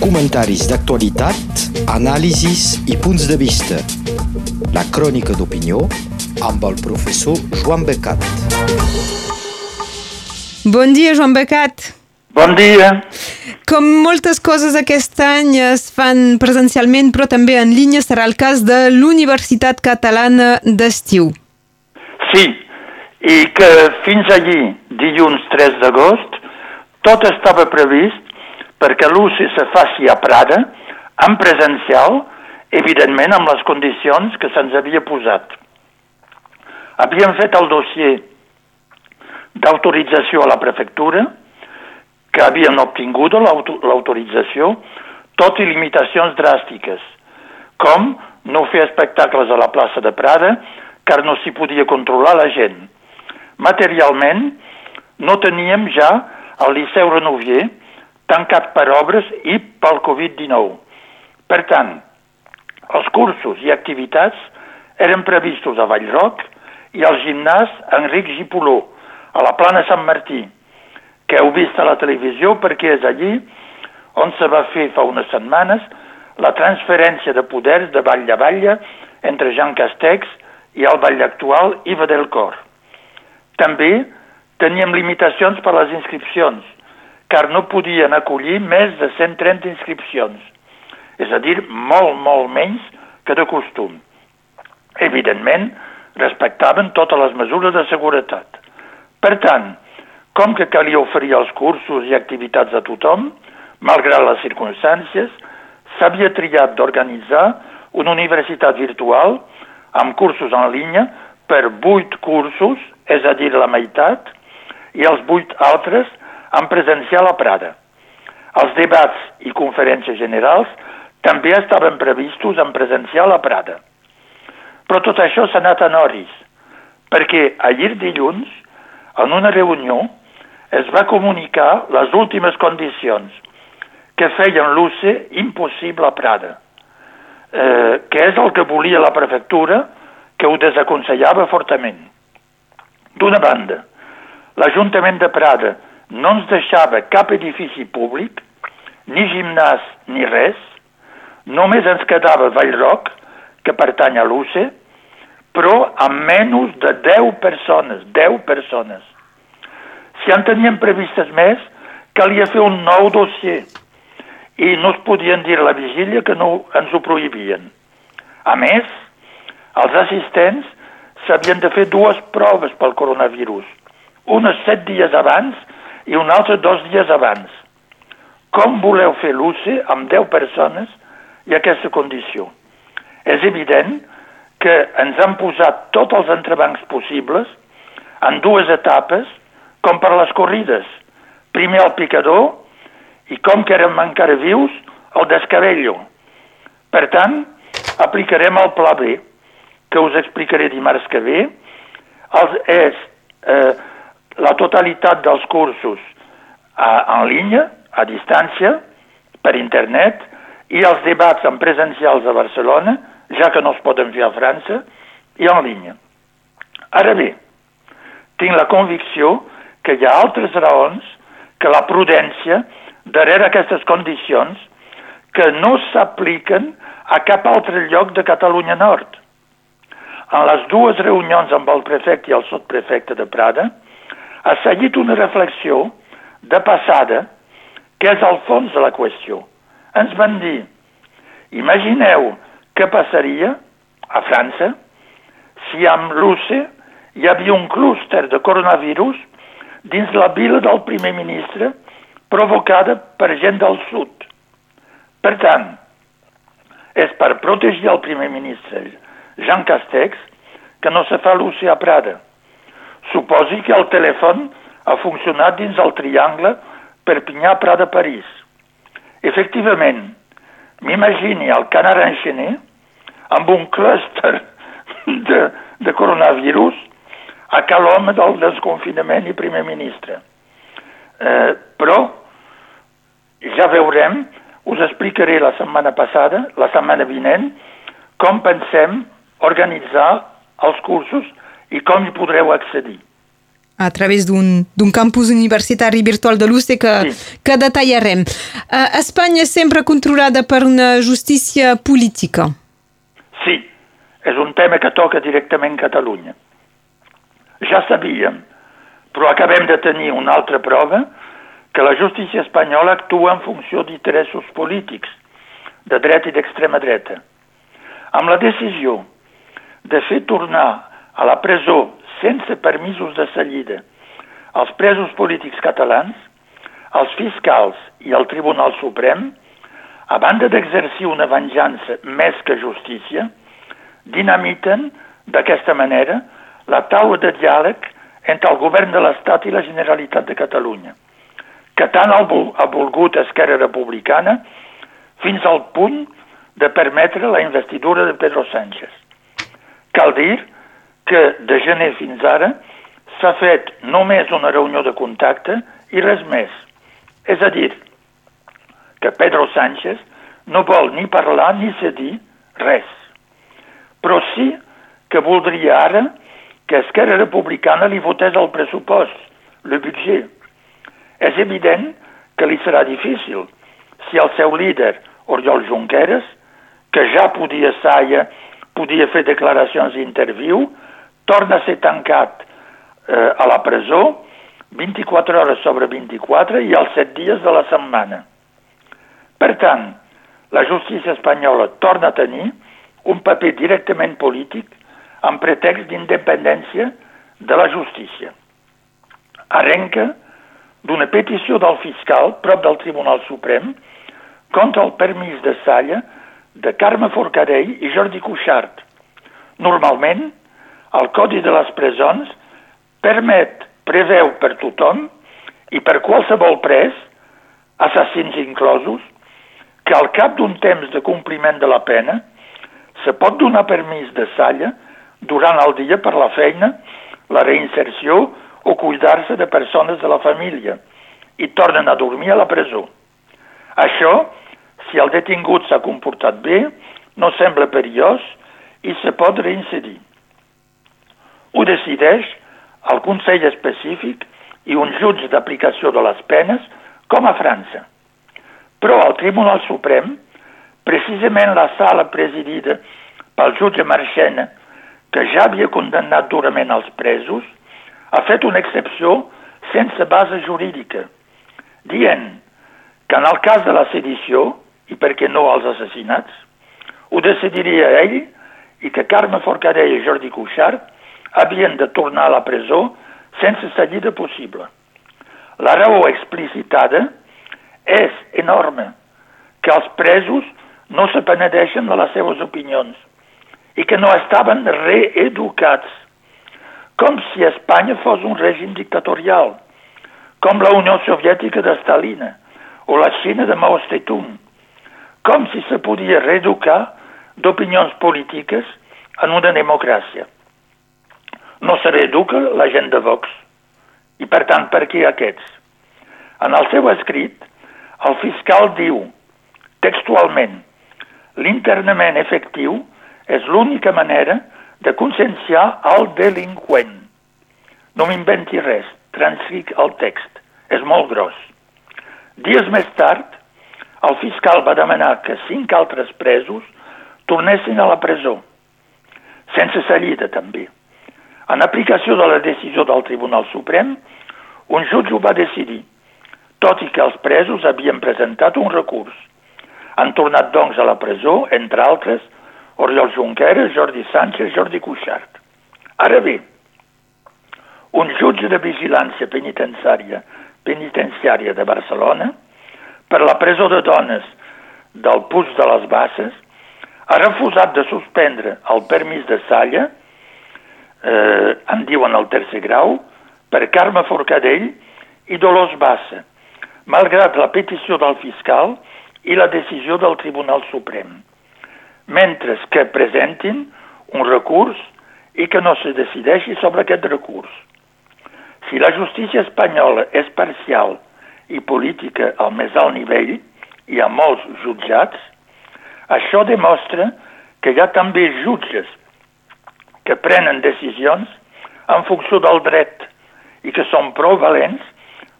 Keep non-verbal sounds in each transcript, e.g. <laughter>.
comentaris d'actualitat, anàlisis i punts de vista. La crònica d'opinió amb el professor Joan Becat. Bon dia, Joan Becat. Bon dia. Com moltes coses aquest any es fan presencialment, però també en línia, serà el cas de l'Universitat Catalana d'Estiu. Sí, i que fins allí, dilluns 3 d'agost, tot estava previst perquè l'UCI se faci a Prada, en presencial, evidentment amb les condicions que se'ns havia posat. Havíem fet el dossier d'autorització a la prefectura, que havien obtingut l'autorització, tot i limitacions dràstiques, com no fer espectacles a la plaça de Prada, car no s'hi podia controlar la gent. Materialment, no teníem ja el Liceu Renovier tancat per obres i pel Covid-19. Per tant, els cursos i activitats eren previstos a Vallroc i al gimnàs Enric Gipoló, a la plana Sant Martí, que heu vist a la televisió perquè és allí on se va fer fa unes setmanes la transferència de poders de Vall a Batlle entre Jean Castex i el Vall actual Iva del Cor. També teníem limitacions per les inscripcions, car no podien acollir més de 130 inscripcions, és a dir, molt, molt menys que de costum. Evidentment, respectaven totes les mesures de seguretat. Per tant, com que calia oferir els cursos i activitats a tothom, malgrat les circumstàncies, s'havia triat d'organitzar una universitat virtual amb cursos en línia per vuit cursos, és a dir, la meitat, i els vuit altres en presencial a Prada. Els debats i conferències generals també estaven previstos en presencial a Prada. Però tot això s'ha anat a Noris, perquè ahir dilluns, en una reunió, es va comunicar les últimes condicions que feien l'UCE impossible a Prada, eh, que és el que volia la prefectura, que ho desaconsellava fortament. D'una banda, l'Ajuntament de Prada no ens deixava cap edifici públic, ni gimnàs ni res, només ens quedava Vallroc, que pertany a l'UCE, però amb menys de 10 persones, 10 persones. Si en tenien previstes més, calia fer un nou dossier i no es podien dir la vigília que no ens ho prohibien. A més, els assistents s'havien de fer dues proves pel coronavirus, una set dies abans i una altra dos dies abans. Com voleu fer l'UCE amb 10 persones i aquesta condició? És evident que ens han posat tots els entrebancs possibles en dues etapes com per les corrides. Primer el picador i com que érem encara vius, el descabello. Per tant, aplicarem el pla B, que us explicaré dimarts que ve. Els, és eh, la totalitat dels cursos a, en línia, a distància, per internet, i els debats en presencials a Barcelona, ja que no es poden fer a França, i en línia. Ara bé, tinc la convicció que hi ha altres raons que la prudència darrere aquestes condicions que no s'apliquen a cap altre lloc de Catalunya Nord. En les dues reunions amb el prefecte i el sotprefecte de Prada ha seguit una reflexió de passada que és el fons de la qüestió. Ens van dir, imagineu què passaria a França si amb l'UCE hi havia un clúster de coronavirus dins la vila del primer ministre provocada per gent del sud. Per tant, és per protegir el primer ministre Jean Castex que no se fa l'ús a Prada. Suposi que el telèfon ha funcionat dins el triangle Perpinyà-Prada-París. Efectivament, m'imagini el canar enxener amb un clúster de, de coronavirus a cal home del desconfinament i primer ministre. Eh, però ja veurem, us explicaré la setmana passada, la setmana vinent, com pensem organitzar els cursos i com hi podreu accedir. a través d'un campus universitari virtual de l'UCE que, sí. que detallarem. Uh, Espanya és sempre controlada per una justícia política. Sí, és un tema que toca directament Catalunya. Ja sabíem, però acabem de tenir una altra prova que la justícia espanyola actua en funció d'interessos polítics, de dreta i d'extrema dreta. Amb la decisió de fer tornar a la presó sense permisos de seguida els presos polítics catalans, els fiscals i el Tribunal Suprem, a banda d'exercir una venjança més que justícia, dinamiten d'aquesta manera la taula de diàleg entre el govern de l'Estat i la Generalitat de Catalunya, que tant ha volgut Esquerra Republicana fins al punt de permetre la investidura de Pedro Sánchez. Cal dir que de gener fins ara s'ha fet només una reunió de contacte i res més. És a dir, que Pedro Sánchez no vol ni parlar ni cedir res. Però sí que voldria ara que Esquerra Republicana li votés el pressupost, el budget. És evident que li serà difícil si el seu líder, Oriol Junqueras, que ja podia saia, podia fer declaracions i interviu, torna a ser tancat eh, a la presó 24 hores sobre 24 i els 7 dies de la setmana. Per tant, la justícia espanyola torna a tenir un paper directament polític amb pretext d'independència de la justícia. Arrenca d'una petició del fiscal prop del Tribunal Suprem contra el permís de Salla de Carme Forcadell i Jordi Cuixart. Normalment, el Codi de les Presons permet, preveu per tothom i per qualsevol pres, assassins inclosos, que al cap d'un temps de compliment de la pena se pot donar permís de salla durant el dia per la feina, la reinserció o cuidar-se de persones de la família i tornen a dormir a la presó. Això si el detingut s'ha comportat bé, no sembla perillós i se pot reinserir. Ho decideix el Consell específic i un jutge d'aplicació de les penes, com a França. Però al Tribunal Suprem, precisament la sala presidida pel jutge Marchena, que ja havia condemnat durament els presos, ha fet una excepció sense base jurídica, dient que en el cas de la sedició, i per què no els assassinats, ho decidiria ell i que Carme Forcadell i Jordi Cuixart havien de tornar a la presó sense seguida possible. La raó explicitada és enorme, que els presos no se penedeixen de les seves opinions i que no estaven reeducats, com si Espanya fos un règim dictatorial, com la Unió Soviètica de Stalina o la Xina de Mao Zedong, com si se podia reeducar d'opinions polítiques en una democràcia. No se reeduca la gent de Vox. I per tant, per què aquests? En el seu escrit, el fiscal diu, textualment, l'internament efectiu és l'única manera de conscienciar el delinqüent. No m'inventi res, transcric el text. És molt gros. Dies més tard, el fiscal va demanar que cinc altres presos tornessin a la presó, sense salida també. En aplicació de la decisió del Tribunal Suprem, un jutge ho va decidir, tot i que els presos havien presentat un recurs. Han tornat doncs a la presó, entre altres, Oriol Junqueras, Jordi Sánchez, Jordi Cuixart. Ara bé, un jutge de vigilància penitenciària, penitenciària de Barcelona per la presó de dones del Puig de les Basses, ha refusat de suspendre el permís de Salla, eh, en diuen el tercer grau, per Carme Forcadell i Dolors Bassa, malgrat la petició del fiscal i la decisió del Tribunal Suprem, mentre que presentin un recurs i que no se decideixi sobre aquest recurs. Si la justícia espanyola és parcial i política al més alt nivell, hi ha molts jutjats, això demostra que hi ha també jutges que prenen decisions en funció del dret i que són prou valents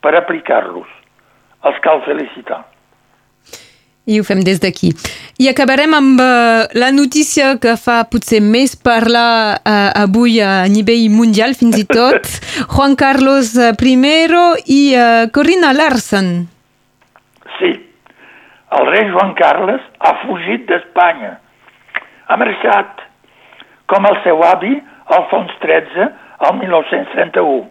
per aplicar-los. Els cal felicitar. I ho fem des d'aquí. I acabarem amb uh, la notícia que fa potser més parlar uh, avui a nivell mundial, fins i tot. <laughs> Juan Carlos I i uh, Corina Larsen. Sí, el rei Joan Carles ha fugit d'Espanya. Ha marxat, com el seu avi, Alfons XIII, al 1931.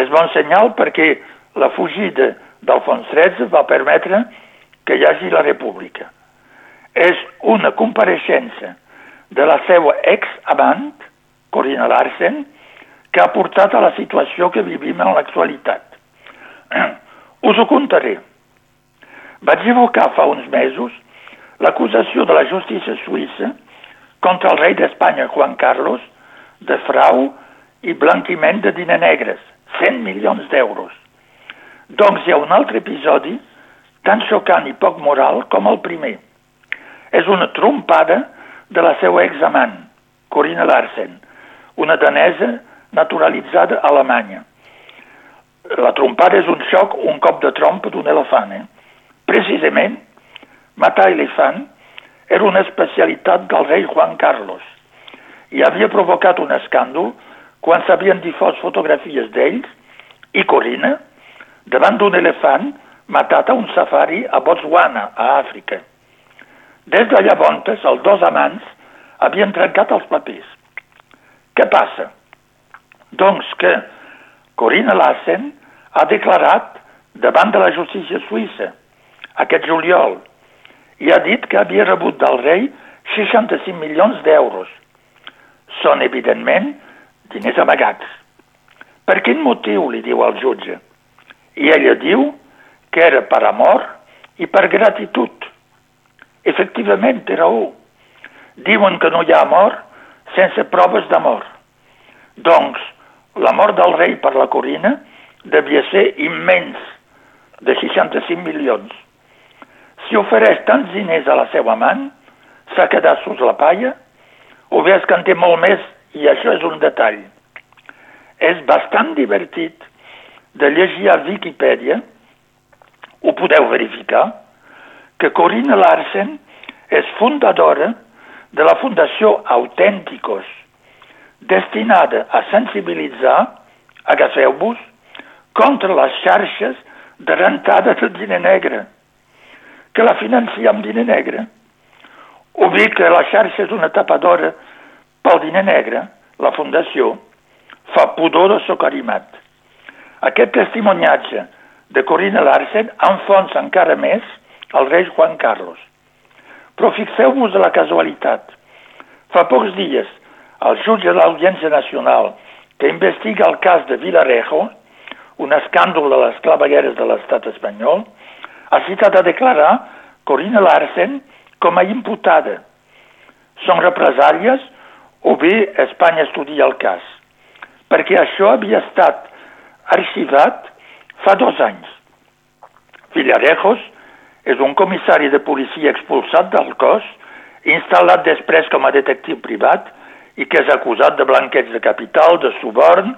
És bon senyal perquè la fugida d'Alfons XIII va permetre que hi hagi la república. És una compareixença de la seva ex-amant, Corina Larsen, que ha portat a la situació que vivim en l'actualitat. <clears throat> Us ho contaré. Vaig evocar fa uns mesos l'acusació de la justícia suïssa contra el rei d'Espanya, Juan Carlos, de frau i blanquiment de diner negres, 100 milions d'euros. Doncs hi ha un altre episodi tan xocant i poc moral com el primer. És una trompada de la seva examant, Corina Larsen, una danesa naturalitzada a Alemanya. La trompada és un xoc, un cop de trompa d'un elefant. Eh? Precisament, matar elefant era una especialitat del rei Juan Carlos i havia provocat un escàndol quan s'havien difós fotografies d'ells i Corina davant d'un elefant matat a un safari a Botswana, a Àfrica. Des de llavors, els dos amants havien trencat els papers. Què passa? Doncs que Corina Lassen ha declarat davant de la justícia suïssa aquest juliol i ha dit que havia rebut del rei 65 milions d'euros. Són, evidentment, diners amagats. Per quin motiu, li diu el jutge? I ella diu que era per amor i per gratitud. Efectivament, té raó. Diuen que no hi ha amor sense proves d'amor. Doncs, l'amor del rei per la Corina devia ser immens, de 65 milions. Si ofereix tants diners a la seva amant, s'ha quedat sus la palla, o bé que en té molt més i això és un detall. És bastant divertit de llegir a Viquipèdia. Ho podeu verificar, que Corina Larsen és fundadora de la Fundació Autènticos, destinada a sensibilitzar, agafeu-vos, contra les xarxes de rentada de diner negre, que la financia amb diner negre. O bé que la xarxa és una tapadora pel diner negre, la Fundació fa pudor de socarimat. Aquest testimoniatge de Corina Larsen enfonsa encara més el rei Juan Carlos. Però fixeu-vos de la casualitat. Fa pocs dies, el jutge de l'Audiència Nacional que investiga el cas de Vilarejo, un escàndol de les clavegueres de l'estat espanyol, ha citat a declarar Corina Larsen com a imputada. Són represàries o bé Espanya estudia el cas, perquè això havia estat arxivat fa dos anys. Villarejos és un comissari de policia expulsat del cos, instal·lat després com a detectiu privat i que és acusat de blanqueig de capital, de suborn,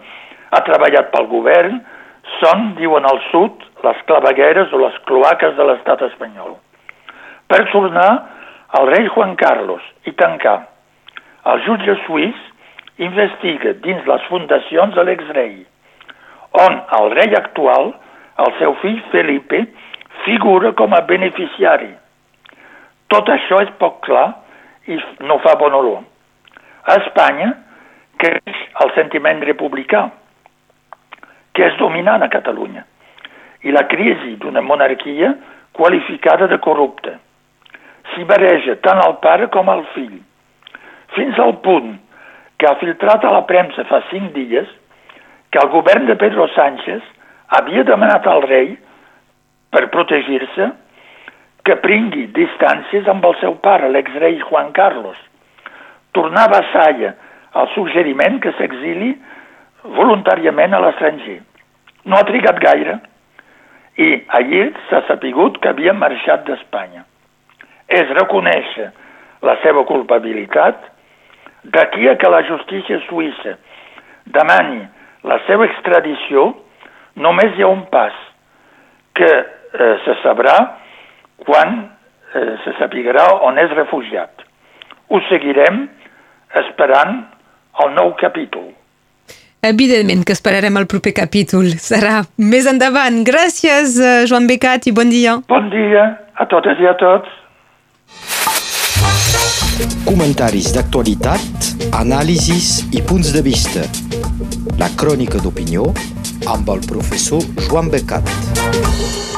ha treballat pel govern, són, diuen al sud, les clavegueres o les cloaques de l'estat espanyol. Per tornar al rei Juan Carlos i tancar, el jutge suís investiga dins les fundacions de l'exrei on el rei actual, el seu fill Felipe, figura com a beneficiari. Tot això és poc clar i no fa bon olor. A Espanya creix el sentiment republicà, que és dominant a Catalunya, i la crisi d'una monarquia qualificada de corrupta. S'hi bareja tant el pare com el fill, fins al punt que ha filtrat a la premsa fa cinc dies que el govern de Pedro Sánchez havia demanat al rei, per protegir-se, que pringui distàncies amb el seu pare, l'exrei Juan Carlos. Tornava a Salla el suggeriment que s'exili voluntàriament a l'estranger. No ha trigat gaire i allí s'ha sapigut que havia marxat d'Espanya. És reconèixer la seva culpabilitat d'aquí a que la justícia suïssa demani la seva extradició només hi ha un pas, que eh, se sabrà quan eh, se sapiguerà on és refugiat. Ho seguirem esperant el nou capítol. Evidentment que esperarem el proper capítol. Serà més endavant. Gràcies, eh, Joan Becat, i bon dia. Bon dia a totes i a tots. Comentaris d'actualitat, anàlisis i punts de vista. La crònica d'opinió amb el professor Joan Becat.